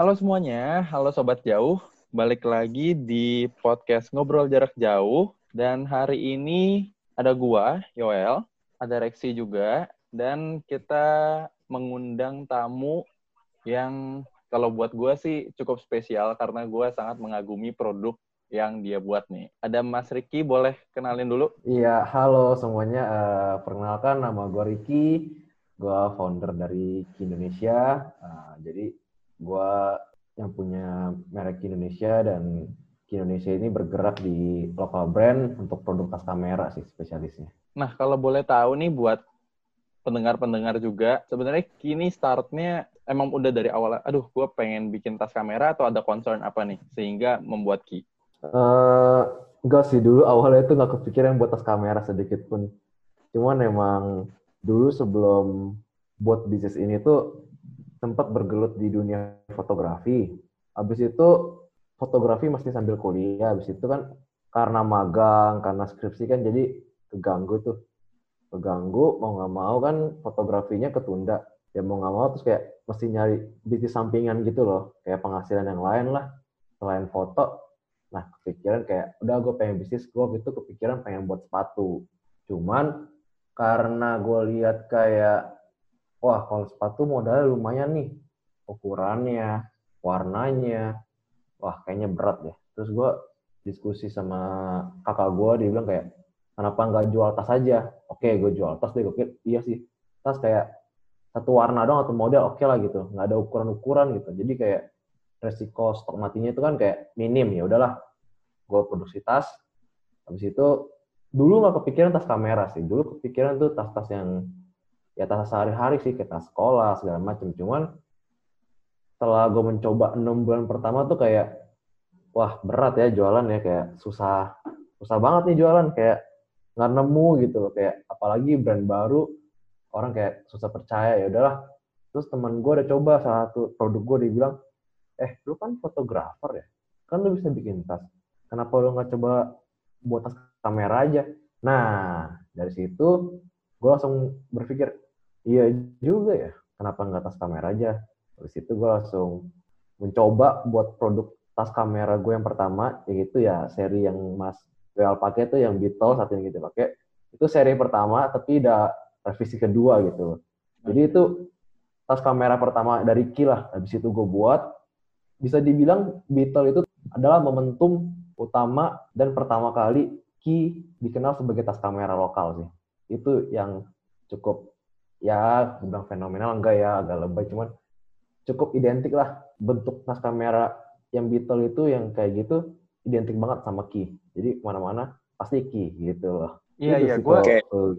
Halo semuanya, halo Sobat Jauh. Balik lagi di podcast Ngobrol Jarak Jauh. Dan hari ini ada gua, Yoel, ada Rexi juga, dan kita mengundang tamu yang kalau buat gua sih cukup spesial karena gua sangat mengagumi produk yang dia buat nih. Ada Mas Riki, boleh kenalin dulu? Iya, halo semuanya. Uh, perkenalkan nama gue Riki. Gue founder dari Indonesia. Uh, jadi gue yang punya merek Indonesia dan Indonesia ini bergerak di lokal brand untuk produk tas kamera sih spesialisnya. Nah, kalau boleh tahu nih buat pendengar-pendengar juga, sebenarnya kini startnya emang udah dari awal, aduh gue pengen bikin tas kamera atau ada concern apa nih sehingga membuat Ki? Uh, enggak sih dulu awalnya itu nggak kepikiran buat tas kamera sedikit pun. Cuman emang dulu sebelum buat bisnis ini tuh sempat bergelut di dunia fotografi. Habis itu fotografi masih sambil kuliah. Habis itu kan karena magang, karena skripsi kan jadi keganggu tuh. Keganggu, mau nggak mau kan fotografinya ketunda. Ya mau nggak mau terus kayak mesti nyari bisnis sampingan gitu loh. Kayak penghasilan yang lain lah. Selain foto, Nah, kepikiran kayak, udah gue pengen bisnis, gue gitu kepikiran pengen buat sepatu. Cuman, karena gue lihat kayak, wah kalau sepatu modalnya lumayan nih. Ukurannya, warnanya, wah kayaknya berat deh. Terus gue diskusi sama kakak gue, dia bilang kayak, kenapa nggak jual tas aja? Oke, gue jual tas deh. Gue pikir, iya sih, tas kayak satu warna dong atau model oke okay lah gitu. Nggak ada ukuran-ukuran gitu. Jadi kayak resiko stok matinya itu kan kayak minim ya udahlah gue produksi tas habis itu dulu nggak kepikiran tas kamera sih dulu kepikiran tuh tas-tas yang ya tas sehari-hari sih tas sekolah segala macam cuman setelah gue mencoba enam bulan pertama tuh kayak wah berat ya jualan ya. Kayak susah susah banget nih jualan. Kayak nggak nemu gitu loh. Kayak apalagi brand baru orang kayak susah percaya. Ya udahlah. Terus teman gue udah coba salah satu produk gue dia bilang eh lu kan fotografer ya? Kan lu bisa bikin tas. Kenapa lu nggak coba buat tas kamera aja? Nah dari situ gue langsung berpikir iya juga ya. Kenapa nggak tas kamera aja? Dari situ gue langsung mencoba buat produk tas kamera gue yang pertama yaitu ya seri yang mas Well pakai tuh yang Beetle saat ini gitu pakai. Itu seri pertama tapi udah revisi kedua gitu. Jadi itu tas kamera pertama dari Ki lah. Habis itu gue buat. Bisa dibilang Beetle itu adalah momentum utama dan pertama kali Ki dikenal sebagai tas kamera lokal sih. Itu yang cukup ya bilang fenomenal enggak ya agak lebay cuman cukup identik lah bentuk tas kamera yang Beetle itu yang kayak gitu identik banget sama Ki. Jadi ke mana-mana pasti Ki gitu loh. Iya iya gue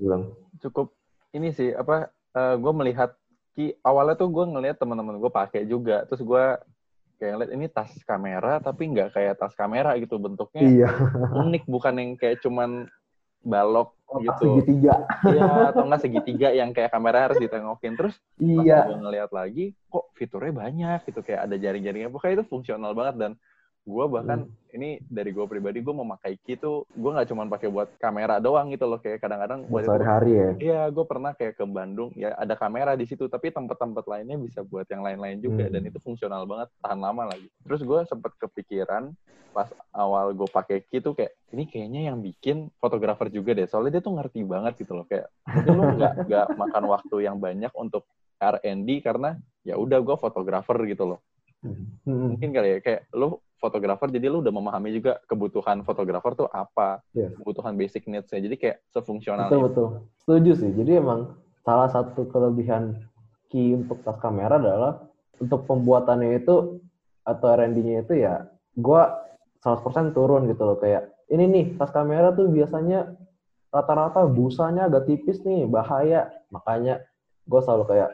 bilang cukup ini sih apa uh, eh, gue melihat Ki awalnya tuh gue ngelihat teman-teman gue pakai juga terus gue kayak lihat ini tas kamera tapi nggak kayak tas kamera gitu bentuknya iya. unik bukan yang kayak cuman balok gitu. segitiga. Iya atau enggak segitiga yang kayak kamera harus ditengokin. Terus iya. gue ngeliat lagi kok fiturnya banyak gitu. Kayak ada jaring-jaringnya. Pokoknya itu fungsional banget dan gue bahkan hmm. ini dari gue pribadi gue memakai key tuh gue nggak cuma pakai buat kamera doang gitu loh kayak kadang-kadang buat sehari-hari ya iya gue pernah kayak ke Bandung ya ada kamera di situ tapi tempat-tempat lainnya bisa buat yang lain-lain juga hmm. dan itu fungsional banget tahan lama lagi terus gue sempet kepikiran pas awal gue pakai key tuh kayak ini kayaknya yang bikin fotografer juga deh soalnya dia tuh ngerti banget gitu loh kayak lu nggak nggak makan waktu yang banyak untuk R&D karena ya udah gue fotografer gitu loh Hmm. Mungkin kali ya kayak lu fotografer jadi lu udah memahami juga kebutuhan fotografer tuh apa, yeah. kebutuhan basic needs-nya. Jadi kayak sefungsional Betul, betul. Setuju sih. Jadi emang salah satu kelebihan key untuk tas kamera adalah untuk pembuatannya itu atau R&D-nya itu ya gua 100% turun gitu loh kayak ini nih tas kamera tuh biasanya rata-rata busanya agak tipis nih bahaya makanya gue selalu kayak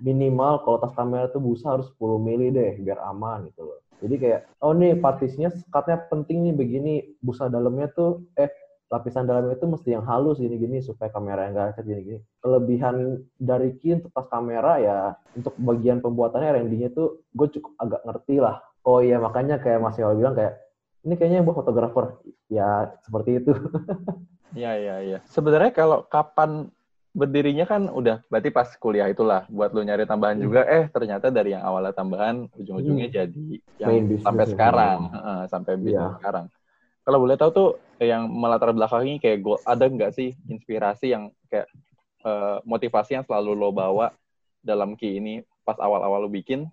minimal kalau tas kamera tuh busa harus 10 mili deh biar aman gitu loh. Jadi kayak oh nih partisinya sekatnya penting nih begini busa dalamnya tuh eh lapisan dalamnya itu mesti yang halus gini-gini supaya kamera yang gak gini-gini. Kelebihan dari Ki untuk tas kamera ya untuk bagian pembuatannya R&D-nya tuh gue cukup agak ngerti lah. Oh iya makanya kayak Mas Yawal bilang kayak ini kayaknya buat fotografer. Ya seperti itu. Iya iya iya. Sebenarnya kalau kapan berdirinya kan udah berarti pas kuliah itulah buat lu nyari tambahan hmm. juga eh ternyata dari yang awalnya tambahan ujung-ujungnya hmm. jadi yang sampai sekarang uh, sampai bisnis yeah. sekarang kalau boleh tahu tuh yang melatar belakangi kayak gue ada nggak sih inspirasi yang kayak uh, motivasi yang selalu lo bawa dalam Ki ini pas awal-awal lo bikin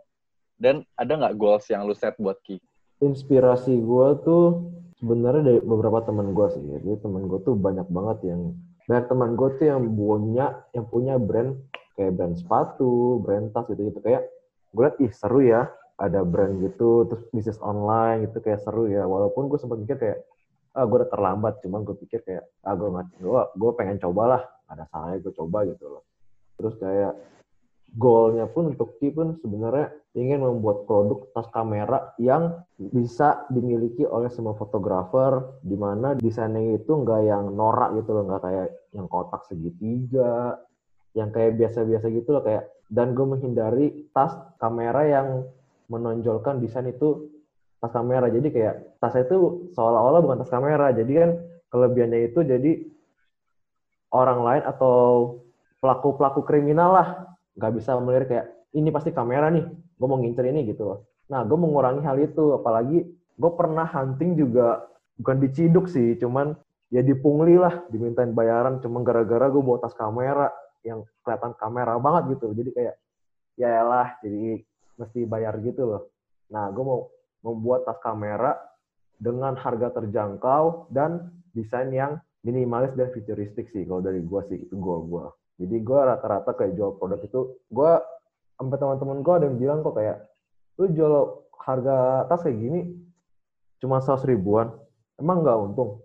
dan ada nggak goals yang lo set buat Ki? Inspirasi gue tuh sebenarnya dari beberapa teman gue sih. Jadi teman gue tuh banyak banget yang banyak teman gue tuh yang punya yang punya brand kayak brand sepatu, brand tas gitu gitu kayak gue liat ih seru ya ada brand gitu terus bisnis online gitu kayak seru ya. Walaupun gue sempat mikir kayak ah gue udah terlambat cuman gue pikir kayak ah gue gue gue pengen coba lah ada salahnya gue coba gitu loh. Terus kayak goalnya pun untuk Ki pun sebenarnya ingin membuat produk tas kamera yang bisa dimiliki oleh semua fotografer di mana desainnya itu nggak yang norak gitu loh nggak kayak yang kotak segitiga yang kayak biasa-biasa gitu loh kayak dan gue menghindari tas kamera yang menonjolkan desain itu tas kamera. Jadi kayak tasnya itu seolah-olah bukan tas kamera. Jadi kan kelebihannya itu jadi orang lain atau pelaku-pelaku kriminal lah nggak bisa melihat kayak ini pasti kamera nih gue mau ngincer ini gitu. Loh nah gue mengurangi hal itu apalagi gue pernah hunting juga bukan diciduk sih cuman ya dipungli lah dimintain bayaran cuma gara-gara gue bawa tas kamera yang kelihatan kamera banget gitu. Jadi kayak ya lah jadi mesti bayar gitu loh. Nah gue mau membuat tas kamera dengan harga terjangkau dan desain yang minimalis dan futuristik sih kalau dari gue sih itu goal gue jadi gue rata-rata kayak jual produk itu, gue sampai teman-teman gue ada yang bilang kok kayak, lu jual harga tas kayak gini cuma seratus ribuan, emang nggak untung?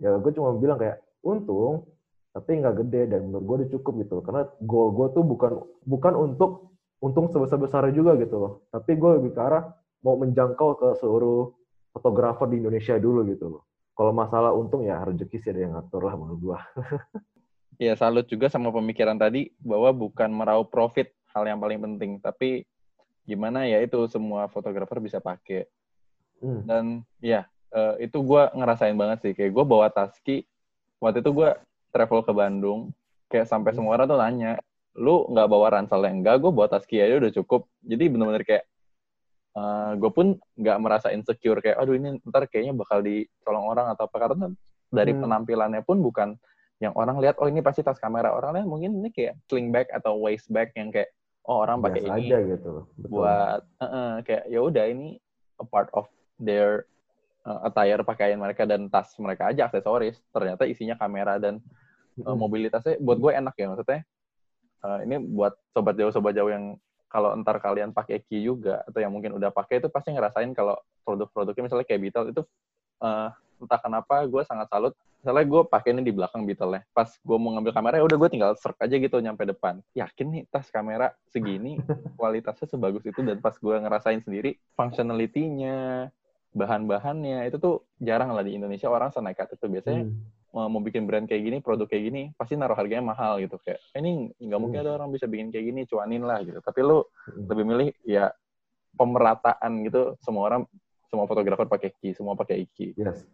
Ya gue cuma bilang kayak, untung, tapi nggak gede dan menurut gue udah cukup gitu. Karena goal gue tuh bukan bukan untuk untung sebesar-besarnya juga gitu loh. Tapi gue lebih ke arah mau menjangkau ke seluruh fotografer di Indonesia dulu gitu loh. Kalau masalah untung ya rezeki sih ada yang ngatur lah menurut gue. ya salut juga sama pemikiran tadi bahwa bukan meraup profit hal yang paling penting, tapi gimana ya itu semua fotografer bisa pakai. Hmm. Dan ya uh, itu gue ngerasain banget sih, kayak gue bawa taski, waktu itu gue travel ke Bandung, kayak sampai hmm. semua orang tuh nanya, lu nggak bawa ransel yang enggak, gue bawa taski aja udah cukup. Jadi bener-bener kayak uh, eh, gue pun nggak merasa insecure kayak, aduh ini ntar kayaknya bakal dicolong orang atau apa karena dari hmm. penampilannya pun bukan yang orang lihat oh ini pasti tas kamera. Orang lihat mungkin ini kayak sling bag atau waist bag yang kayak oh orang pakai ini aja gitu. Betul. buat uh -uh, kayak ya udah ini a part of their uh, attire pakaian mereka dan tas mereka aja aksesoris. Ternyata isinya kamera dan uh, mobilitasnya buat gue enak ya maksudnya uh, ini buat sobat jauh sobat jauh yang kalau entar kalian pakai key juga atau yang mungkin udah pakai itu pasti ngerasain kalau produk-produknya misalnya kayak Beetle itu uh, entah kenapa gue sangat salut misalnya gue pakai ini di belakang Beetle ya pas gue mau ngambil kamera ya udah gue tinggal serk aja gitu nyampe depan. Yakin nih tas kamera segini kualitasnya sebagus itu dan pas gue ngerasain sendiri functionality-nya bahan-bahannya itu tuh jarang lah di Indonesia orang senekat itu. Biasanya hmm. mau bikin brand kayak gini produk kayak gini pasti naruh harganya mahal gitu. Kayak eh, ini nggak mungkin hmm. ada orang bisa bikin kayak gini cuanin lah gitu. Tapi lu hmm. lebih milih ya pemerataan gitu. Semua orang semua fotografer pakai ki semua pakai iki. Yes.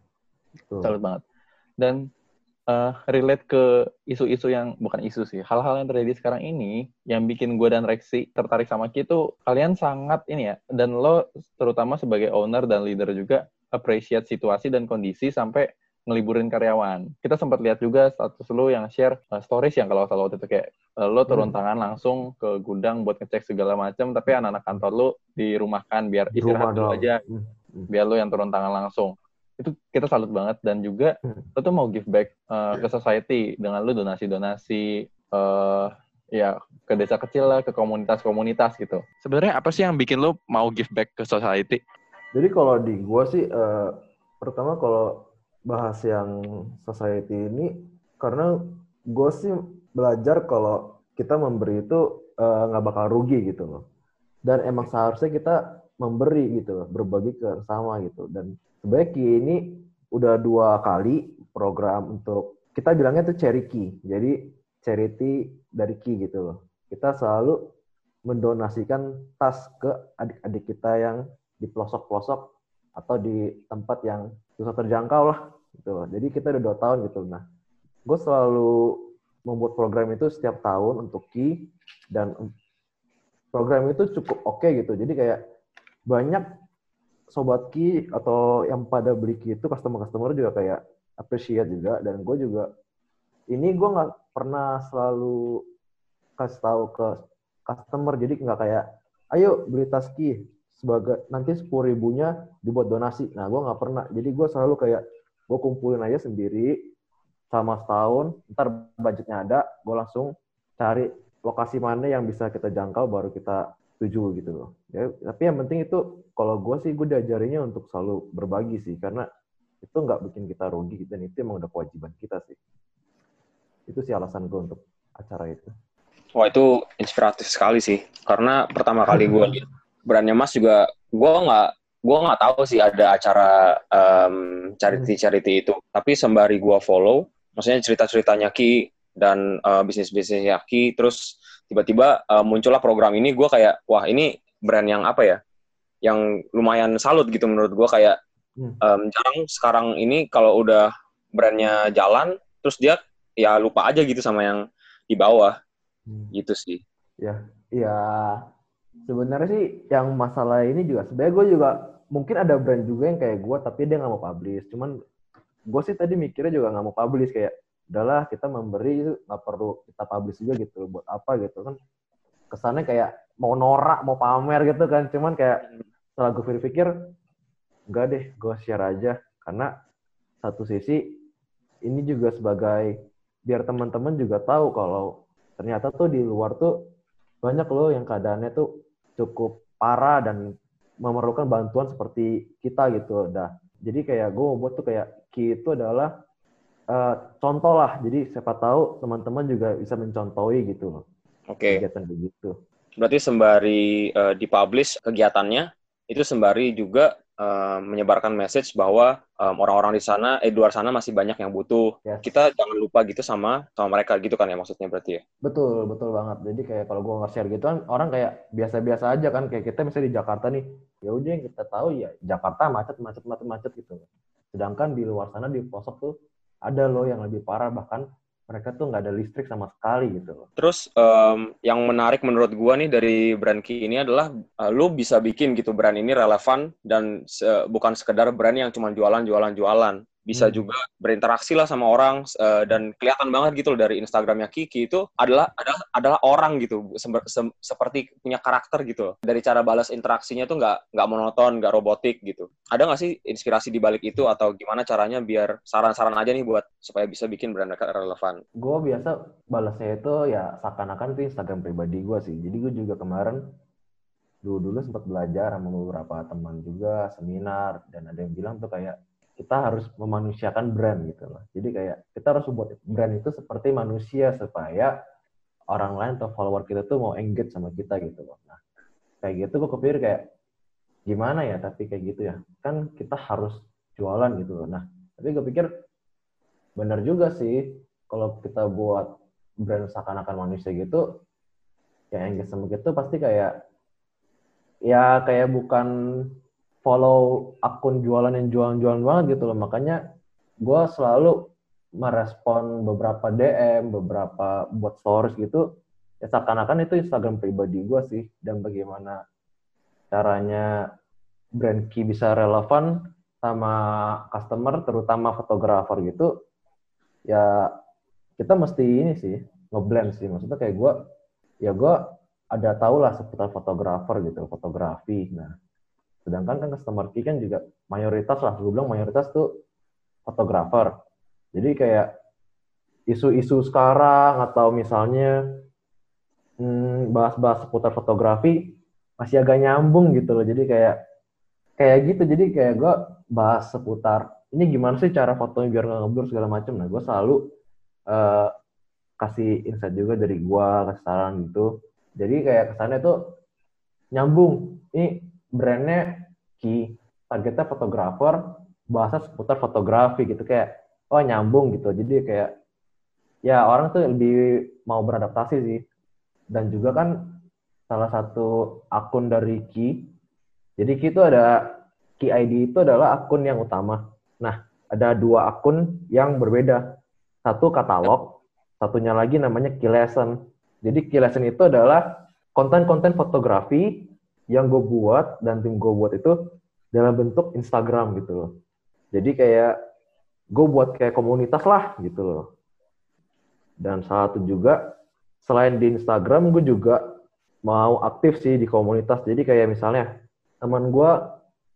Salut banget. Dan uh, relate ke isu-isu yang bukan isu sih, hal-hal yang terjadi sekarang ini yang bikin gue dan Rexi tertarik sama Ki itu kalian sangat ini ya, dan lo terutama sebagai owner dan leader juga appreciate situasi dan kondisi sampai ngeliburin karyawan. Kita sempat lihat juga status lo yang share uh, stories yang kalau salah waktu itu kayak uh, lo turun hmm. tangan langsung ke gudang buat ngecek segala macam, tapi anak-anak kantor lo dirumahkan biar istirahat dulu aja, hmm. biar lo yang turun tangan langsung itu kita salut banget dan juga hmm. lo tuh mau give back uh, ke society dengan lo donasi-donasi uh, ya ke desa kecil lah ke komunitas-komunitas gitu. Sebenarnya apa sih yang bikin lo mau give back ke society? Jadi kalau di gua sih uh, pertama kalau bahas yang society ini karena gue sih belajar kalau kita memberi itu nggak uh, bakal rugi gitu loh. Dan emang seharusnya kita memberi gitu loh berbagi ke sama gitu dan sebenarnya Ki ini udah dua kali program untuk kita bilangnya itu charity. Jadi charity dari Ki gitu loh. Kita selalu mendonasikan tas ke adik-adik kita yang di pelosok-pelosok atau di tempat yang susah terjangkau lah gitu loh. Jadi kita udah dua tahun gitu. Nah, gue selalu membuat program itu setiap tahun untuk Ki dan program itu cukup oke okay gitu. Jadi kayak banyak sobat Ki atau yang pada beli Ki itu customer-customer juga kayak appreciate juga. Dan gue juga ini gue nggak pernah selalu kasih tahu ke customer. Jadi nggak kayak ayo beli tas Ki sebagai nanti sepuluh ribunya dibuat donasi. Nah gue nggak pernah. Jadi gue selalu kayak gue kumpulin aja sendiri selama setahun. Ntar budgetnya ada gue langsung cari lokasi mana yang bisa kita jangkau baru kita tuju gitu loh. Ya, tapi yang penting itu kalau gue sih gue diajarinya untuk selalu berbagi sih karena itu nggak bikin kita rugi dan itu emang udah kewajiban kita sih. Itu sih alasan gue untuk acara itu. Wah itu inspiratif sekali sih karena pertama kali gue lihat brandnya Mas juga gue nggak gue nggak tahu sih ada acara um, charity charity itu tapi sembari gue follow maksudnya cerita ceritanya Ki dan uh, bisnis bisnisnya Ki terus tiba-tiba uh, muncullah program ini. Gue kayak wah ini brand yang apa ya? Yang lumayan salut gitu menurut gue kayak um, jarang sekarang ini kalau udah brandnya jalan terus dia ya lupa aja gitu sama yang di bawah. Hmm. gitu sih. Ya ya. Sebenarnya sih yang masalah ini juga sebenarnya gue juga mungkin ada brand juga yang kayak gue tapi dia nggak mau publish. Cuman gue sih tadi mikirnya juga nggak mau publish kayak udahlah kita memberi nggak perlu kita publish juga gitu buat apa gitu kan. Kesannya kayak mau norak mau pamer gitu kan cuman kayak setelah gue pikir enggak deh gue share aja. Karena satu sisi ini juga sebagai biar teman-teman juga tahu kalau ternyata tuh di luar tuh banyak loh yang keadaannya tuh cukup parah dan memerlukan bantuan seperti kita gitu. Dah jadi kayak gue buat tuh kayak Ki itu adalah uh, contoh lah. Jadi siapa tahu teman-teman juga bisa mencontohi gitu loh. Oke. Okay. Kegiatan begitu. Berarti sembari uh, dipublish kegiatannya, itu sembari juga uh, menyebarkan message bahwa um, orang-orang di sana, eh di luar sana masih banyak yang butuh. Yes. Kita jangan lupa gitu sama sama mereka gitu kan ya maksudnya berarti ya? Betul, betul banget. Jadi kayak kalau gue nge-share gitu kan, orang kayak biasa-biasa aja kan. Kayak kita misalnya di Jakarta nih, ya udah yang kita tahu ya Jakarta macet, macet, macet, macet gitu. Sedangkan di luar sana di pelosok tuh ada loh yang lebih parah bahkan mereka tuh nggak ada listrik sama sekali gitu loh. Terus um, yang menarik menurut gua nih dari brand Ki ini adalah uh, lu bisa bikin gitu brand ini relevan dan se bukan sekedar brand yang cuma jualan jualan jualan bisa hmm. juga berinteraksi lah sama orang uh, dan kelihatan banget gitu loh dari Instagramnya Kiki itu adalah adalah adalah orang gitu se se seperti punya karakter gitu dari cara balas interaksinya tuh nggak nggak monoton nggak robotik gitu. Ada nggak sih inspirasi di balik itu atau gimana caranya biar saran-saran aja nih buat supaya bisa bikin brand mereka relevan? Gue biasa balasnya itu ya seakan-akan itu Instagram pribadi gue sih. Jadi gue juga kemarin dulu dulu sempat belajar sama beberapa teman juga seminar dan ada yang bilang tuh kayak kita harus memanusiakan brand gitu loh. Jadi kayak kita harus buat brand itu seperti manusia supaya orang lain atau follower kita tuh mau engage sama kita gitu loh. Nah, kayak gitu gue kepikir kayak gimana ya tapi kayak gitu ya. Kan kita harus jualan gitu loh. Nah, tapi gue pikir benar juga sih kalau kita buat brand seakan-akan manusia gitu yang engage sama kita pasti kayak ya kayak bukan follow akun jualan yang jualan-jualan banget gitu loh. Makanya gue selalu merespon beberapa DM, beberapa buat stories gitu. Ya seakan-akan itu Instagram pribadi gue sih. Dan bagaimana caranya brand key bisa relevan sama customer, terutama fotografer gitu. Ya kita mesti ini sih, ngeblend sih. Maksudnya kayak gue, ya gue ada tau lah seputar fotografer gitu, fotografi. Nah, Sedangkan kan customer key kan juga mayoritas lah, gue bilang mayoritas tuh fotografer. Jadi kayak isu-isu sekarang atau misalnya hmm, bahas-bahas seputar fotografi masih agak nyambung gitu loh. Jadi kayak kayak gitu. Jadi kayak gue bahas seputar ini gimana sih cara fotonya biar nggak ngeblur segala macam. Nah gue selalu uh, kasih insight juga dari gue, kasih saran gitu. Jadi kayak kesannya tuh nyambung. Ini brandnya key targetnya fotografer bahasa seputar fotografi gitu kayak oh nyambung gitu. Jadi kayak ya orang tuh lebih mau beradaptasi sih. Dan juga kan salah satu akun dari Ki jadi Ki itu ada Ki ID itu adalah akun yang utama. Nah ada dua akun yang berbeda. Satu katalog satunya lagi namanya key lesson. Jadi key lesson itu adalah konten-konten fotografi yang gue buat dan tim gue buat itu dalam bentuk Instagram gitu loh. Jadi kayak gue buat kayak komunitas lah gitu loh. Dan satu juga selain di Instagram gue juga mau aktif sih di komunitas. Jadi kayak misalnya teman gue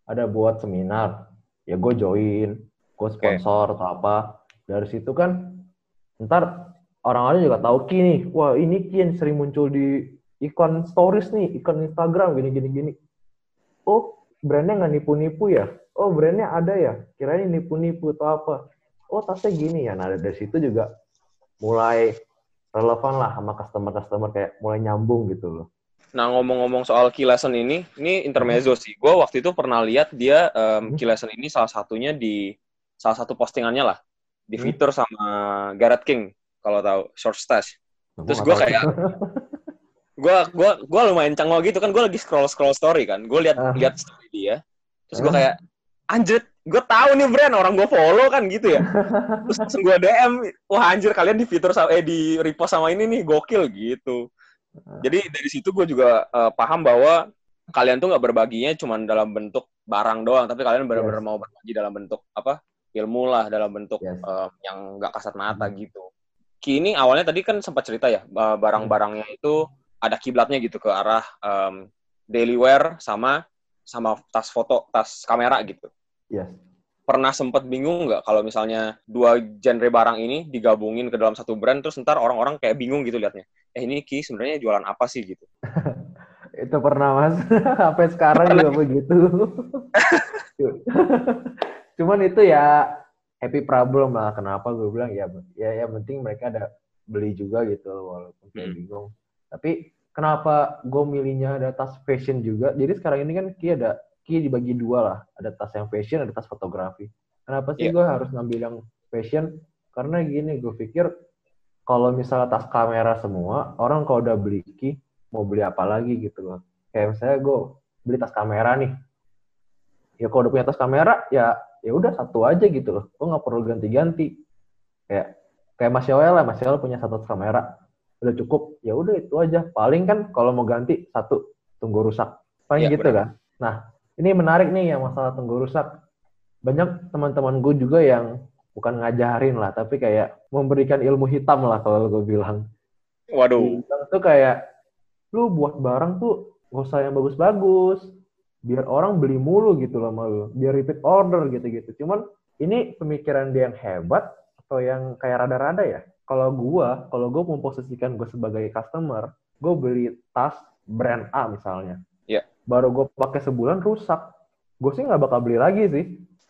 ada buat seminar, ya gue join, gue sponsor okay. atau apa. Dari situ kan ntar orang-orang juga tahu Ki nih, wah ini Ki yang sering muncul di iklan stories nih, iklan Instagram gini gini gini. Oh, brandnya nggak nipu-nipu ya? Oh, brandnya ada ya? Kirain nipu-nipu atau apa? Oh, tasnya gini ya. Nah, dari situ juga mulai relevan lah sama customer-customer kayak mulai nyambung gitu loh. Nah ngomong-ngomong soal Kilasen ini, ini intermezzo sih. Gue waktu itu pernah lihat dia um, Kilasen ini salah satunya di salah satu postingannya lah di hmm. fitur sama Garrett King kalau tahu short stash. Terus gue kayak gue gue gue lumayan canggung gitu kan gue lagi scroll scroll story kan gue lihat uh. lihat story dia terus gue kayak anjir gue tahu nih brand orang gue follow kan gitu ya terus langsung gue dm wah anjir kalian di fitur eh di repost sama ini nih gokil gitu jadi dari situ gue juga uh, paham bahwa kalian tuh nggak berbaginya cuma dalam bentuk barang doang, tapi kalian benar-benar yes. mau berbagi dalam bentuk apa ilmu lah, dalam bentuk yes. uh, yang nggak kasat mata hmm. gitu. Kini awalnya tadi kan sempat cerita ya barang-barangnya itu ada kiblatnya gitu ke arah um, daily wear sama sama tas foto, tas kamera gitu. Yes. Pernah sempat bingung nggak kalau misalnya dua genre barang ini digabungin ke dalam satu brand terus ntar orang-orang kayak bingung gitu liatnya eh ini Ki sebenarnya jualan apa sih gitu. itu pernah mas, sampai sekarang juga begitu. Cuman itu ya happy problem lah. Kenapa gue bilang ya ya yang penting mereka ada beli juga gitu walaupun kayak hmm. bingung. Tapi kenapa gue milihnya ada tas fashion juga? Jadi sekarang ini kan Ki ada Ki dibagi dua lah. Ada tas yang fashion, ada tas fotografi. Kenapa sih yeah. gue harus ngambil yang fashion? Karena gini, gue pikir kalau misalnya tas kamera semua, orang kalau udah beli ki, mau beli apa lagi gitu loh. Kayak misalnya gue beli tas kamera nih. Ya kalau udah punya tas kamera, ya ya udah satu aja gitu loh. Gue nggak perlu ganti-ganti. Kayak kayak Mas Yoel lah, Mas Yoel punya satu tas kamera. Udah cukup, ya udah itu aja. Paling kan kalau mau ganti satu, tunggu rusak. Paling ya, gitu bener. kan. Nah, ini menarik nih yang masalah tunggu rusak. Banyak teman-teman gue juga yang bukan ngajarin lah, tapi kayak memberikan ilmu hitam lah kalau gue bilang. Waduh. Itu kayak lu buat barang tuh gak usah yang bagus-bagus, biar orang beli mulu gitu loh malu, biar repeat order gitu-gitu. Cuman ini pemikiran dia yang hebat atau yang kayak rada-rada ya? Kalau gue, kalau gue memposisikan gue sebagai customer, gue beli tas brand A misalnya. Iya. Yeah. Baru gue pakai sebulan rusak. Gue sih nggak bakal beli lagi sih.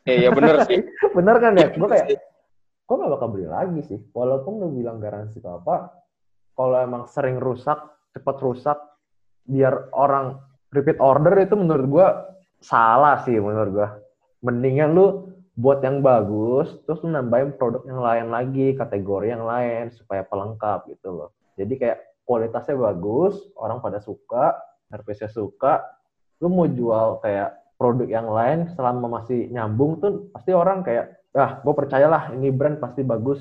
Iya, bener sih. bener kan ya? Gue kayak, gue gak bakal beli lagi sih. Walaupun lu bilang garansi ke apa, kalau emang sering rusak, cepat rusak, biar orang repeat order itu menurut gue salah sih menurut gue. Mendingan lu buat yang bagus, terus lu nambahin produk yang lain lagi, kategori yang lain, supaya pelengkap gitu loh. Jadi kayak kualitasnya bagus, orang pada suka, service suka, lu mau jual kayak produk yang lain selama masih nyambung tuh pasti orang kayak ah gue percayalah ini brand pasti bagus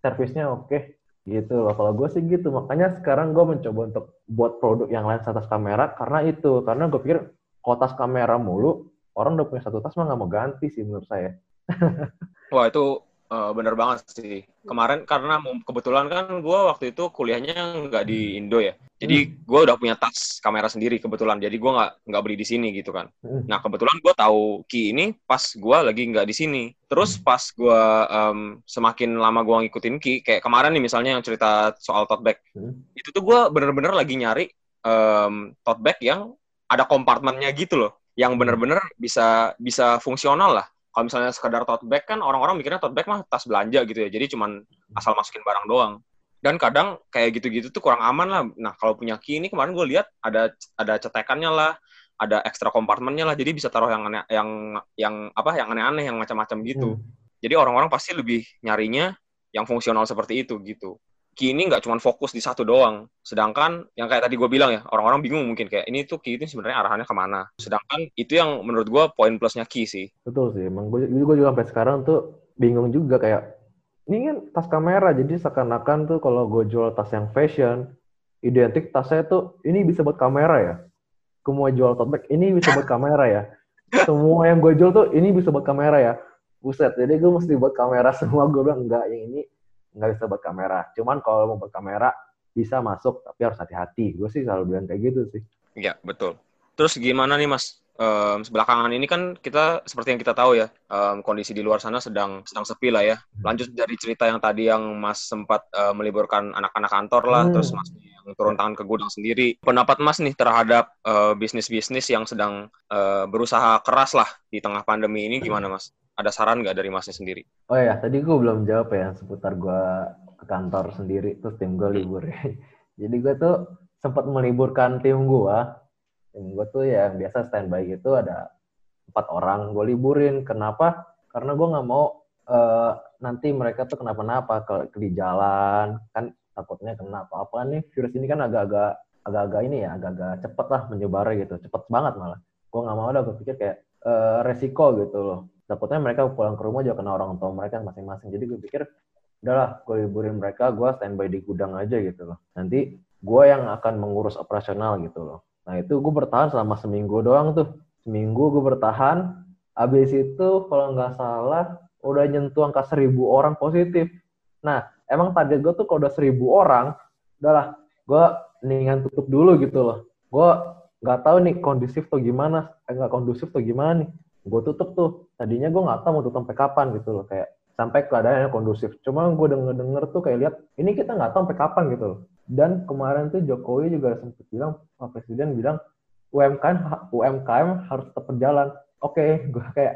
servisnya oke okay. gitu loh kalau gue sih gitu makanya sekarang gue mencoba untuk buat produk yang lain atas kamera karena itu karena gue pikir kalau tas kamera mulu orang udah punya satu tas mah nggak mau ganti sih menurut saya wah itu uh, bener banget sih kemarin karena kebetulan kan gue waktu itu kuliahnya nggak di Indo ya jadi hmm. gue udah punya tas kamera sendiri kebetulan. Jadi gue nggak nggak beli di sini gitu kan. Hmm. Nah kebetulan gue tahu Ki ini pas gue lagi nggak di sini. Terus hmm. pas gue um, semakin lama gue ngikutin Ki, kayak kemarin nih misalnya yang cerita soal tote bag, hmm. itu tuh gue bener-bener lagi nyari um, tote bag yang ada kompartemennya gitu loh, yang bener-bener bisa bisa fungsional lah. Kalau misalnya sekedar tote bag kan orang-orang mikirnya tote bag mah tas belanja gitu ya, jadi cuman asal masukin barang doang dan kadang kayak gitu-gitu tuh kurang aman lah. Nah kalau punya key ini kemarin gue lihat ada ada cetekannya lah, ada ekstra kompartemennya lah, jadi bisa taruh yang aneh, yang yang apa yang aneh-aneh, yang macam-macam gitu. Hmm. Jadi orang-orang pasti lebih nyarinya yang fungsional seperti itu gitu. Key ini nggak cuma fokus di satu doang. Sedangkan yang kayak tadi gue bilang ya, orang-orang bingung mungkin kayak ini tuh key ini sebenarnya arahannya ke mana. Sedangkan itu yang menurut gue poin plusnya key sih. Betul sih, emang gue, gue juga sampai sekarang tuh bingung juga kayak ini kan tas kamera, jadi seakan-akan tuh kalau gue jual tas yang fashion, identik tasnya tuh ini bisa buat kamera ya. Gue mau jual tote bag, ini bisa buat kamera ya. Semua yang gue jual tuh ini bisa buat kamera ya. Buset, jadi gue mesti buat kamera semua. Gue bilang enggak, yang ini nggak bisa buat kamera. Cuman kalau mau buat kamera bisa masuk, tapi harus hati-hati. Gue sih selalu bilang kayak gitu sih. Iya, betul. Terus gimana nih Mas? um, belakangan ini kan kita seperti yang kita tahu ya um, kondisi di luar sana sedang sedang sepi lah ya. Lanjut dari cerita yang tadi yang Mas sempat uh, meliburkan anak-anak kantor lah, hmm. terus Mas yang turun tangan ke gudang sendiri. Pendapat Mas nih terhadap uh, bisnis-bisnis yang sedang uh, berusaha keras lah di tengah pandemi ini gimana Mas? Ada saran nggak dari Masnya sendiri? Oh ya, tadi gue belum jawab ya seputar gue ke kantor sendiri terus tim gue libur. Jadi gue tuh sempat meliburkan tim gue tim gue tuh ya, yang biasa standby gitu ada empat orang gue liburin. Kenapa? Karena gue nggak mau uh, nanti mereka tuh kenapa-napa kalau di jalan kan takutnya kena apa-apa nih. Virus ini kan agak-agak agak-agak ini ya agak-agak cepet lah menyebar gitu cepet banget malah. Gue nggak mau ada gue pikir kayak uh, resiko gitu loh takutnya mereka pulang ke rumah juga kena orang tua mereka masing-masing jadi gue pikir udahlah gue liburin mereka gue standby di gudang aja gitu loh nanti gue yang akan mengurus operasional gitu loh Nah itu gue bertahan selama seminggu doang tuh. Seminggu gue bertahan. Abis itu kalau nggak salah udah nyentuh angka seribu orang positif. Nah emang tadi gue tuh kalau udah seribu orang, udahlah gue mendingan tutup dulu gitu loh. Gue nggak tahu nih kondusif tuh gimana, eh, nggak kondusif tuh gimana nih. Gue tutup tuh. Tadinya gue nggak tahu mau tutup sampai kapan gitu loh. Kayak sampai keadaannya kondusif. Cuma gue denger-denger tuh kayak lihat ini kita nggak tahu sampai kapan gitu loh. Dan kemarin tuh Jokowi juga sempat bilang, Pak Presiden bilang UMKM UMKM harus tetap berjalan. Oke, okay, gue kayak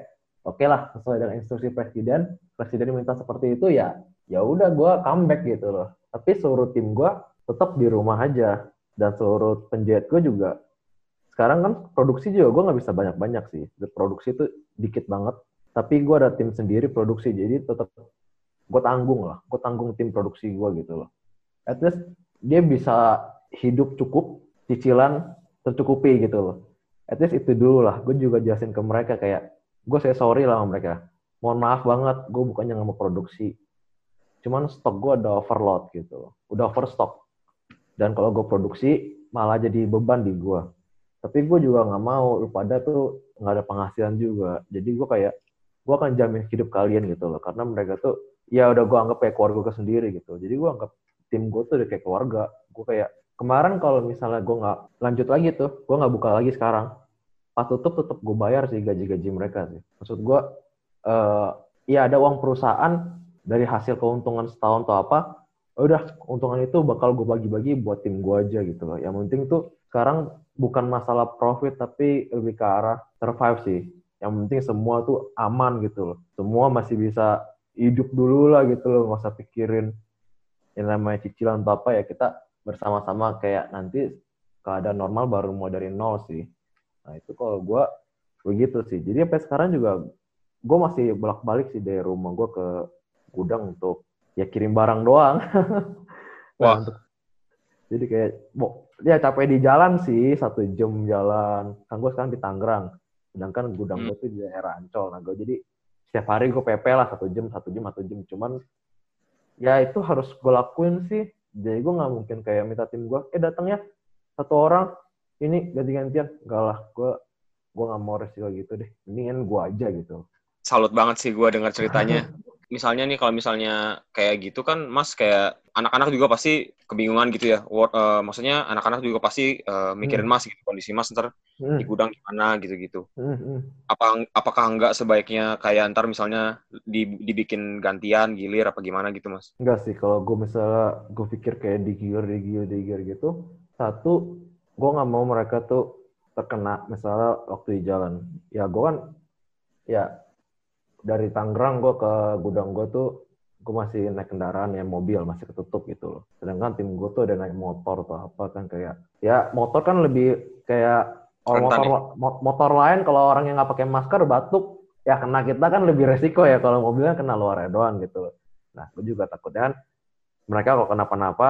oke okay lah sesuai dengan instruksi Presiden. Presiden minta seperti itu ya, ya udah gue comeback gitu loh. Tapi seluruh tim gue tetap di rumah aja dan seluruh penjahit gue juga sekarang kan produksi juga gue nggak bisa banyak-banyak sih. Produksi itu dikit banget. Tapi gue ada tim sendiri produksi, jadi tetap gue tanggung lah. Gue tanggung tim produksi gue gitu loh. At least dia bisa hidup cukup, cicilan tercukupi gitu loh. At least itu dulu lah. Gue juga jelasin ke mereka kayak, gue saya sorry lah sama mereka. Mohon maaf banget, gue bukannya nggak mau produksi. Cuman stok gue ada overload gitu loh. Udah overstock. Dan kalau gue produksi, malah jadi beban di gue. Tapi gue juga nggak mau, lu pada tuh nggak ada penghasilan juga. Jadi gue kayak, gue akan jamin hidup kalian gitu loh. Karena mereka tuh, ya udah gue anggap kayak keluarga gue sendiri gitu. Jadi gue anggap tim gue tuh udah kayak keluarga gue kayak kemarin kalau misalnya gue nggak lanjut lagi tuh gue nggak buka lagi sekarang pas tutup tetap gue bayar sih gaji-gaji mereka sih maksud gue uh, ya ada uang perusahaan dari hasil keuntungan setahun atau apa ya udah keuntungan itu bakal gue bagi-bagi buat tim gue aja gitu loh yang penting tuh sekarang bukan masalah profit tapi lebih ke arah survive sih yang penting semua tuh aman gitu loh semua masih bisa hidup dulu lah gitu loh nggak usah pikirin yang namanya cicilan atau apa ya kita bersama-sama kayak nanti keadaan normal baru mau dari nol sih. Nah itu kalau gue begitu sih. Jadi sampai sekarang juga gue masih bolak-balik sih dari rumah gue ke gudang untuk ya kirim barang doang. nah, Wah. Untuk, jadi kayak, bo, ya capek di jalan sih satu jam jalan. Kan gue sekarang di Tangerang, sedangkan gudang hmm. gue tuh di daerah Ancol. Nah gue jadi setiap hari gue PP lah satu jam, satu jam, satu jam. Cuman ya itu harus gue lakuin sih jadi gue nggak mungkin kayak minta tim gue eh datangnya satu orang ini ganti-gantian enggak lah gue gue nggak mau resiko gitu deh mendingan gue aja gitu salut banget sih gue dengar ceritanya misalnya nih kalau misalnya kayak gitu kan mas kayak anak-anak juga pasti kebingungan gitu ya. Word, uh, maksudnya anak-anak juga pasti uh, mikirin hmm. mas gitu kondisi mas ntar hmm. di gudang gimana gitu-gitu. Hmm, hmm. Apa apakah enggak sebaiknya kayak ntar misalnya dibikin gantian gilir apa gimana gitu mas? Enggak sih kalau gue misalnya gue pikir kayak digilir digilir digilir gitu. Satu gue nggak mau mereka tuh terkena misalnya waktu di jalan. Ya gue kan ya dari Tangerang gue ke gudang gue tuh gue masih naik kendaraan ya mobil masih ketutup gitu loh. Sedangkan tim gue tuh ada naik motor atau apa kan kayak ya motor kan lebih kayak orang motor ya? motor lain kalau orang yang nggak pakai masker batuk ya kena kita kan lebih resiko ya kalau mobilnya kena luar doang gitu loh. Nah gue juga takut kan mereka kalau kenapa-napa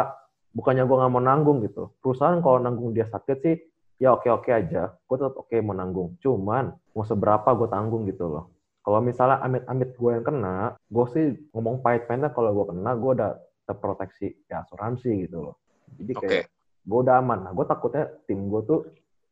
bukannya gue nggak mau nanggung gitu. Perusahaan kalau nanggung dia sakit sih ya oke oke aja. Gue tetap oke mau nanggung. Cuman mau seberapa gue tanggung gitu loh. Kalau misalnya amit-amit gue yang kena, gue sih ngomong pahit-pahitnya kalau gue kena, gue udah terproteksi ya asuransi gitu loh. Jadi kayak gue udah aman. Nah, gue takutnya tim gue tuh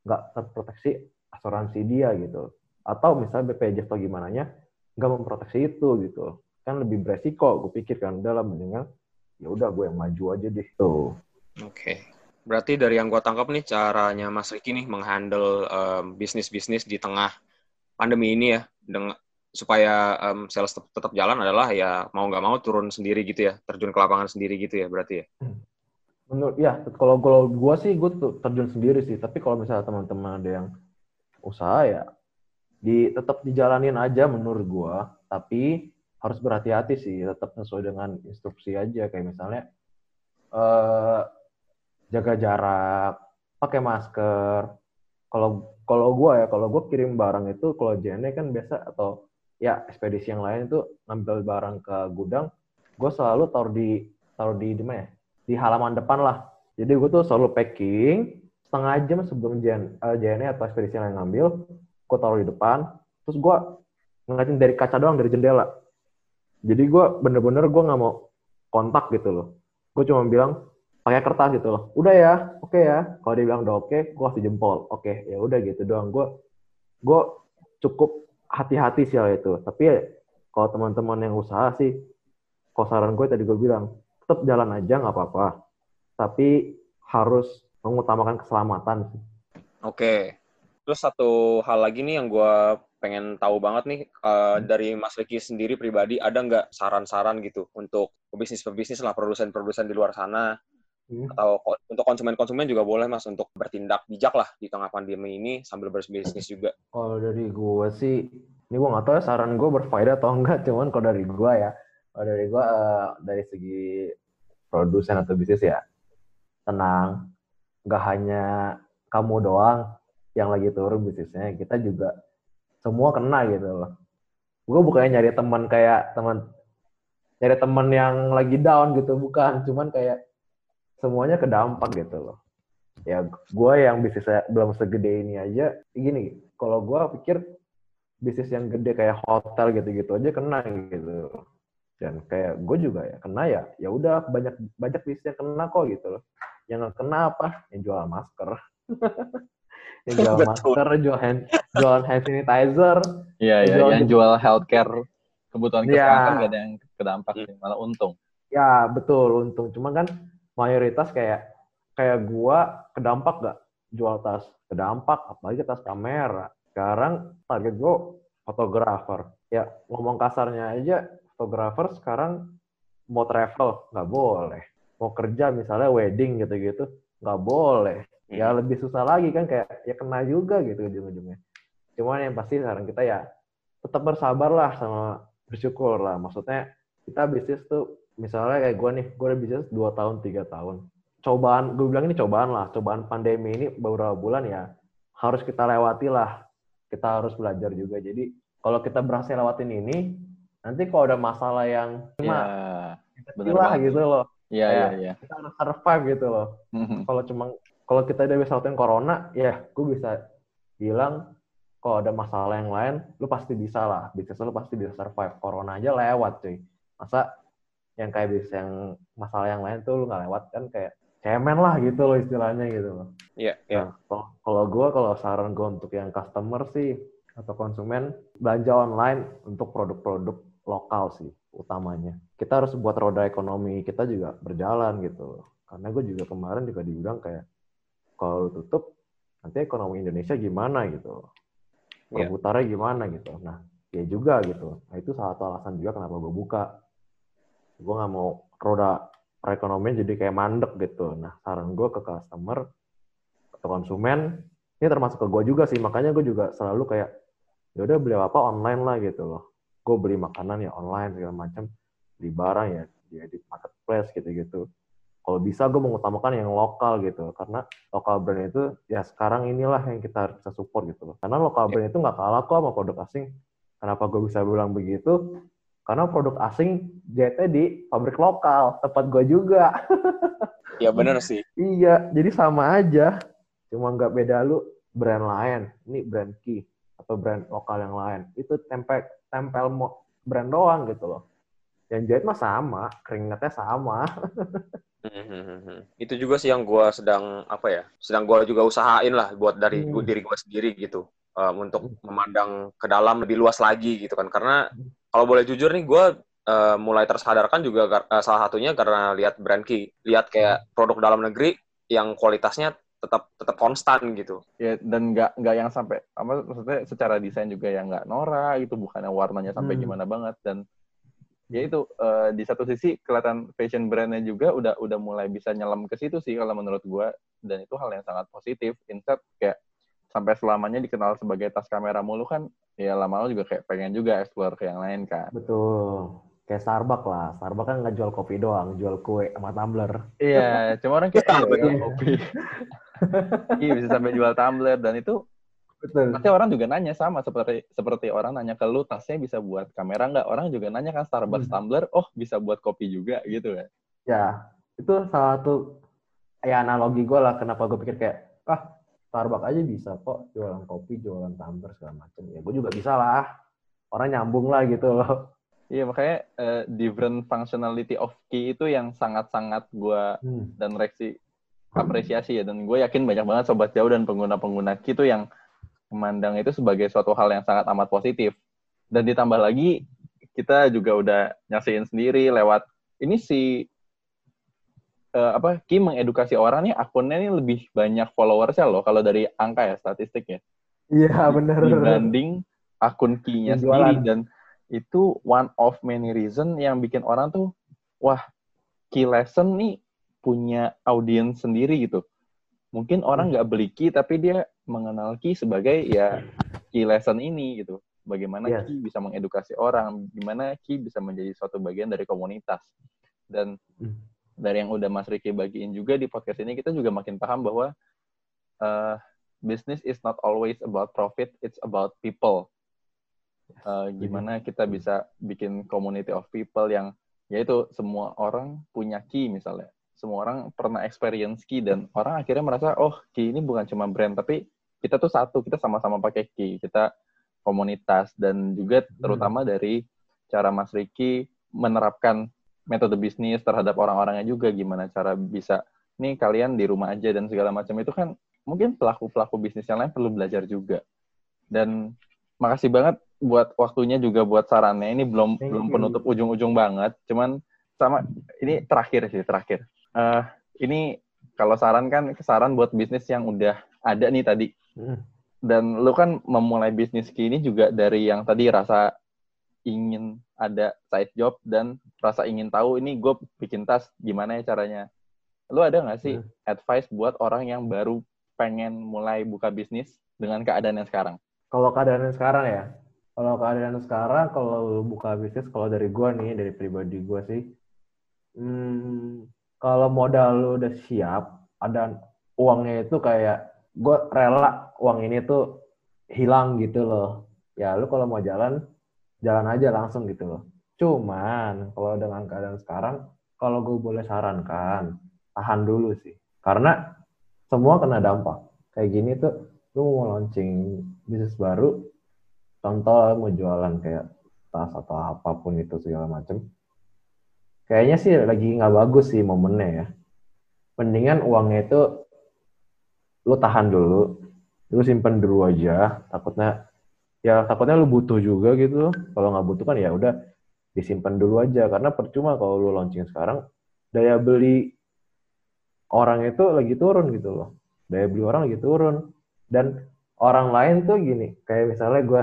nggak terproteksi asuransi dia gitu. Atau misalnya BPJS atau gimana nya nggak memproteksi itu gitu. Kan lebih beresiko, gue pikir kan dalam mendingan ya udah gue yang maju aja deh tuh. Oke. Berarti dari yang gue tangkap nih caranya Mas Riki nih menghandle em, bisnis-bisnis di tengah pandemi ini ya dengan supaya em, sales tetap, tetap jalan adalah ya mau nggak mau turun sendiri gitu ya, terjun ke lapangan sendiri gitu ya berarti ya. Menurut ya kalau kalau gue sih gue terjun sendiri sih. Tapi kalau misalnya teman-teman ada yang usaha ya di tetap dijalanin aja menurut gue. Tapi harus berhati-hati sih. Tetap sesuai dengan instruksi aja kayak misalnya eh jaga jarak, pakai masker. Kalau kalau gue ya kalau gue kirim barang itu kalau JNE kan biasa atau ya ekspedisi yang lain itu ngambil barang ke gudang, gue selalu taruh di taruh di di mana ya? di halaman depan lah. Jadi gue tuh selalu packing setengah jam sebelum JN, eh, JNE atau ekspedisi yang lain ngambil, gue taruh di depan. Terus gue ngeliatin dari kaca doang dari jendela. Jadi gue bener-bener gue nggak mau kontak gitu loh. Gue cuma bilang pakai kertas gitu loh. Udah ya, oke ya. Kalau dia bilang udah oke, gue kasih jempol. Oke, ya udah gitu doang. Gue gue cukup hati-hati sih hal itu. Tapi ya, kalau teman-teman yang usaha sih, kalau saran gue tadi gue bilang tetap jalan aja nggak apa-apa. Tapi harus mengutamakan keselamatan sih. Oke. Terus satu hal lagi nih yang gue pengen tahu banget nih eh, dari Mas Riki sendiri pribadi ada nggak saran-saran gitu untuk pebisnis-pebisnis lah produsen-produsen di luar sana Hmm. atau ko- untuk konsumen-konsumen juga boleh mas untuk bertindak bijak lah di tengah pandemi ini sambil berbisnis juga. Kalau dari gue sih, ini gue nggak tahu ya saran gue berfaedah atau enggak. Cuman kalau dari gue ya, kalau dari gue eh, dari segi produsen atau bisnis ya, tenang. Nggak hanya kamu doang yang lagi turun bisnisnya, kita juga semua kena gitu loh. Gue bukannya nyari teman kayak teman nyari teman yang lagi down gitu, bukan. Cuman kayak semuanya kedampak gitu loh. Ya gue yang bisnisnya belum segede ini aja, gini, kalau gue pikir bisnis yang gede kayak hotel gitu-gitu aja kena gitu. Dan kayak gue juga ya kena ya, ya udah banyak banyak bisnis yang kena kok gitu loh. Yang kena apa? Yang jual masker. yang jual Betul. masker, jual hand, jualan hand sanitizer, Iya, iya. Jual- Yang jual healthcare kebutuhan Iya. kesehatan nggak ada yang kedampak sih, malah untung. Ya betul untung. Cuma kan mayoritas kayak kayak gua kedampak gak jual tas kedampak apalagi tas kamera. Sekarang target gua fotografer. Ya ngomong kasarnya aja fotografer sekarang mau travel nggak boleh. Mau kerja misalnya wedding gitu-gitu nggak boleh. Ya lebih susah lagi kan kayak ya kena juga gitu ujung-ujungnya. Cuman yang pasti saran kita ya tetap bersabar lah sama bersyukur lah. Maksudnya kita bisnis tuh misalnya kayak gue nih, gue udah bisnis 2 tahun, 3 tahun. Cobaan, gue bilang ini cobaan lah, cobaan pandemi ini beberapa bulan ya harus kita lewati lah. Kita harus belajar juga. Jadi kalau kita berhasil lewatin ini, nanti kalau ada masalah yang Iya, cuma bener lah banget. gitu loh. Iya, iya, iya. Kita harus survive gitu loh. Kalau cuma kalau kita udah bisa lewatin corona, ya gue bisa bilang kalau ada masalah yang lain, lu pasti bisa lah. Bisnis lu pasti bisa survive. Corona aja lewat cuy. Masa yang kayak bisnis yang masalah yang lain tuh lu nggak lewat kan kayak cemen lah gitu loh istilahnya gitu loh. Iya, iya. Nah, kalau- gue, kalau saran gue untuk yang customer sih atau konsumen belanja online untuk produk-produk lokal sih utamanya. Kita harus buat roda ekonomi kita juga berjalan gitu. Karena gue juga kemarin juga dibilang kayak kalau tutup nanti ekonomi Indonesia gimana gitu. Iya. Perputarannya gimana gitu. Nah, ya juga gitu. Nah, itu salah satu alasan juga kenapa gue buka. Gue nggak mau roda perekonomian jadi kayak mandek gitu. Nah, saran gue ke customer atau konsumen, ini termasuk ke gue juga sih. Makanya gue juga selalu kayak, ya udah beli apa online lah gitu loh. Gue beli makanan ya online segala macam, beli barang ya ya di marketplace gitu-gitu. Kalau bisa gue mengutamakan yang lokal gitu, karena lokal brand itu ya sekarang inilah yang kita harus bisa support gitu loh. Karena lokal brand itu nggak kalah kok sama produk asing. Kenapa gue bisa bilang begitu? Karena produk asing jahitnya di pabrik lokal, tempat gue juga. Iya bener sih. Iya, jadi sama aja. Cuma nggak beda lu brand lain. Ini brand Ki. atau brand lokal yang lain itu tempel tempel brand doang gitu loh yang jahit mah sama keringatnya sama hmm, itu juga sih yang gue sedang apa ya sedang gue juga usahain lah buat dari hmm. diri gue sendiri gitu um, untuk hmm. memandang ke dalam lebih luas lagi gitu kan karena kalau boleh jujur nih gue uh, mulai tersadarkan juga uh, salah satunya karena lihat brand key lihat kayak produk dalam negeri yang kualitasnya tetap tetap konstan gitu. Ya dan nggak nggak yang sampai apa maksudnya secara desain juga yang nggak norak gitu bukannya warnanya sampai hmm. gimana banget. Dan ya itu uh, di satu sisi kelihatan fashion brandnya juga udah udah mulai bisa nyelam ke situ sih kalau menurut gue dan itu hal yang sangat positif. Instead kayak sampai selamanya dikenal sebagai tas kamera mulu kan ya lama-lama juga kayak pengen juga explore ke yang lain kan betul kayak Starbucks lah Starbucks kan nggak jual kopi doang jual kue sama tumbler iya cuma orang kayak jual kopi iya bisa sampai jual tumbler dan itu Betul. Pasti orang juga nanya sama seperti seperti orang nanya ke lu tasnya bisa buat kamera nggak? Orang juga nanya kan Starbucks hmm. tumbler, oh bisa buat kopi juga gitu kan? Ya, itu salah satu ya analogi gue lah kenapa gue pikir kayak ah Starbucks aja bisa kok jualan kopi, jualan tumbler segala macam. Ya gue juga bisa lah. Orang nyambung lah gitu loh. Iya makanya uh, different functionality of key itu yang sangat-sangat gue hmm. dan Rexi apresiasi ya dan gue yakin banyak banget sobat jauh dan pengguna-pengguna key itu yang memandang itu sebagai suatu hal yang sangat amat positif. Dan ditambah lagi kita juga udah nyaksiin sendiri lewat ini si uh, apa Kim mengedukasi orang nih akunnya ini lebih banyak followersnya loh kalau dari angka ya statistiknya. Iya benar. Dibanding akun Ki-nya sendiri dan itu one of many reason yang bikin orang tuh wah Key Lesson nih punya audiens sendiri gitu. Mungkin orang hmm. nggak beli Ki tapi dia mengenal Ki sebagai ya Ki lesson ini gitu. Bagaimana yes. Ki bisa mengedukasi orang, gimana Ki bisa menjadi suatu bagian dari komunitas. Dan mm. Dari yang udah Mas Riki bagiin juga di podcast ini, kita juga makin paham bahwa uh, business is not always about profit, it's about people. Uh, gimana kita bisa bikin community of people yang yaitu semua orang punya key misalnya semua orang pernah experience key dan orang akhirnya merasa oh key ini bukan cuma brand tapi kita tuh satu kita sama-sama pakai key kita komunitas dan juga hmm. terutama dari cara Mas Riki menerapkan metode bisnis terhadap orang-orangnya juga gimana cara bisa nih kalian di rumah aja dan segala macam. Itu kan mungkin pelaku-pelaku bisnis yang lain perlu belajar juga. Dan makasih banget buat waktunya juga buat sarannya. Ini belum Thank belum penutup ujung-ujung banget. Cuman sama ini terakhir sih terakhir. Uh, ini kalau saran kan saran buat bisnis yang udah ada nih tadi. Hmm. Dan lu kan memulai bisnis ini juga dari yang tadi rasa ingin ada side job dan rasa ingin tahu ini gue bikin tas gimana ya caranya. Lu ada nggak sih hmm. advice buat orang yang baru pengen mulai buka bisnis dengan keadaan yang sekarang? Kalau keadaan yang sekarang ya, kalau keadaan yang sekarang kalau lu buka bisnis kalau dari gue nih dari pribadi gue sih, hmm, kalau modal lu udah siap, ada uangnya itu kayak gue rela uang ini tuh hilang gitu loh. Ya lu kalau mau jalan, jalan aja langsung gitu loh. Cuman kalau dengan keadaan sekarang, kalau gue boleh sarankan, tahan dulu sih. Karena semua kena dampak. Kayak gini tuh, lu mau launching bisnis baru, contoh mau jualan kayak tas atau apa pun itu segala macem, Kayaknya sih lagi nggak bagus sih momennya ya. Mendingan uangnya itu lu tahan dulu, lu simpen dulu aja. Takutnya ya takutnya lu butuh juga gitu. Kalau nggak butuh kan ya udah disimpan dulu aja. Karena percuma kalau lu launching sekarang daya beli orang itu lagi turun gitu loh. Daya beli orang lagi turun. Dan orang lain tuh gini, kayak misalnya gue,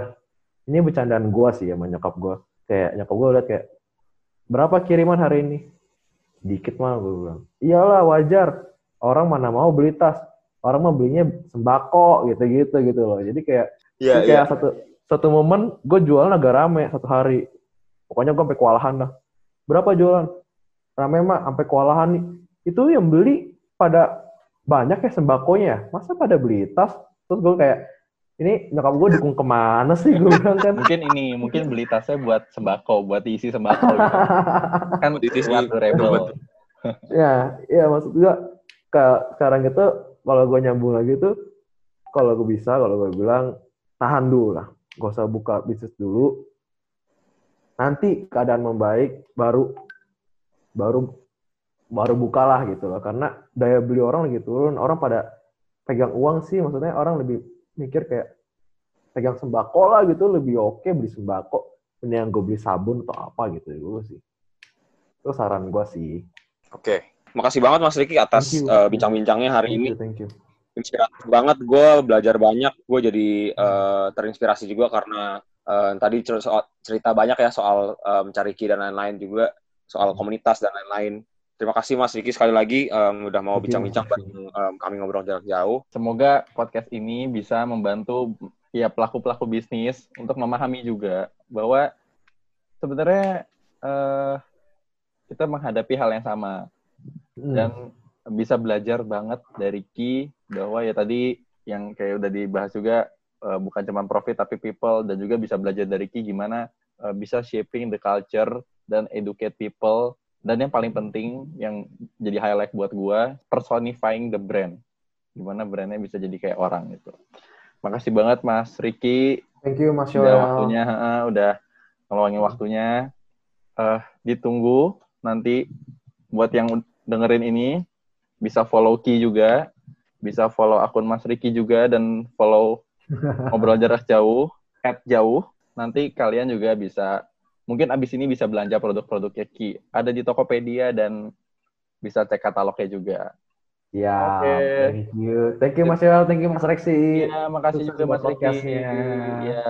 ini bercandaan gue sih ya, menyokap gue. Kayak nyokap gue liat kayak, berapa kiriman hari ini? Dikit mah gue bilang. Iyalah wajar. Orang mana mau beli tas. Orang mau belinya sembako gitu-gitu gitu loh. Jadi kayak yeah, kayak yeah. satu satu momen gue jualan agak rame satu hari. Pokoknya gue sampai kewalahan dah. Berapa jualan? Rame mah sampai kewalahan nih. Itu yang beli pada banyak ya sembakonya. Masa pada beli tas? Terus gue kayak ini nyokap gue dukung ke mana sih gue bilang kan mungkin ini mungkin beli tasnya buat sembako buat diisi sembako gitu. kan diisi rebel ya ya maksud gue ke sekarang itu kalau gue nyambung lagi tuh kalau gue bisa kalau gue bilang tahan dulu lah. Gak usah buka bisnis dulu. Nanti keadaan membaik, baru baru baru bukalah gitu loh. Karena daya beli orang lagi turun. Orang pada pegang uang sih, maksudnya orang lebih mikir kayak pegang sembako lah gitu, lebih oke beli sembako. Ini yang gue beli sabun atau apa gitu dulu sih. Itu saran gue sih. Oke. Makasih banget Mas Riki atas uh, bincang-bincangnya hari Thank ini. you, thank you. Inspiratif banget. Gue belajar banyak. Gue jadi eh, terinspirasi juga karena eh, tadi cerita banyak ya soal eh, mencari ki dan lain-lain juga, soal komunitas dan lain-lain. Terima kasih Mas Riki sekali lagi em, udah mau bincang-bincang bareng em, kami ngobrol jarak jauh. Semoga podcast ini bisa membantu ya pelaku-pelaku bisnis untuk memahami juga bahwa sebenarnya eh, kita menghadapi hal yang sama Hmm. dan bisa belajar banget dari Ki bahwa ya tadi yang kayak udah dibahas juga eh, bukan cuma profit tapi people dan juga bisa belajar dari Ki gimana eh, bisa shaping the culture dan educate people. Dan yang paling penting yang jadi highlight buat gua personifying the brand. Gimana brandnya bisa jadi kayak orang gitu. Makasih banget Mas Riki. Thank you, Mas udah waktunya ha, udah ngeluangin waktunya. Eh ditunggu nanti buat yang dengerin ini bisa follow Ki juga bisa follow akun Mas Riki juga dan follow ngobrol jarak jauh at jauh nanti kalian juga bisa mungkin abis ini bisa belanja produk-produknya Ki ada di Tokopedia dan bisa cek katalognya juga Ya, Oke. thank you. Thank you Mas Yoel, thank you Mas Reksi. Iya, makasih Sukses juga Mas podcastnya. Iya.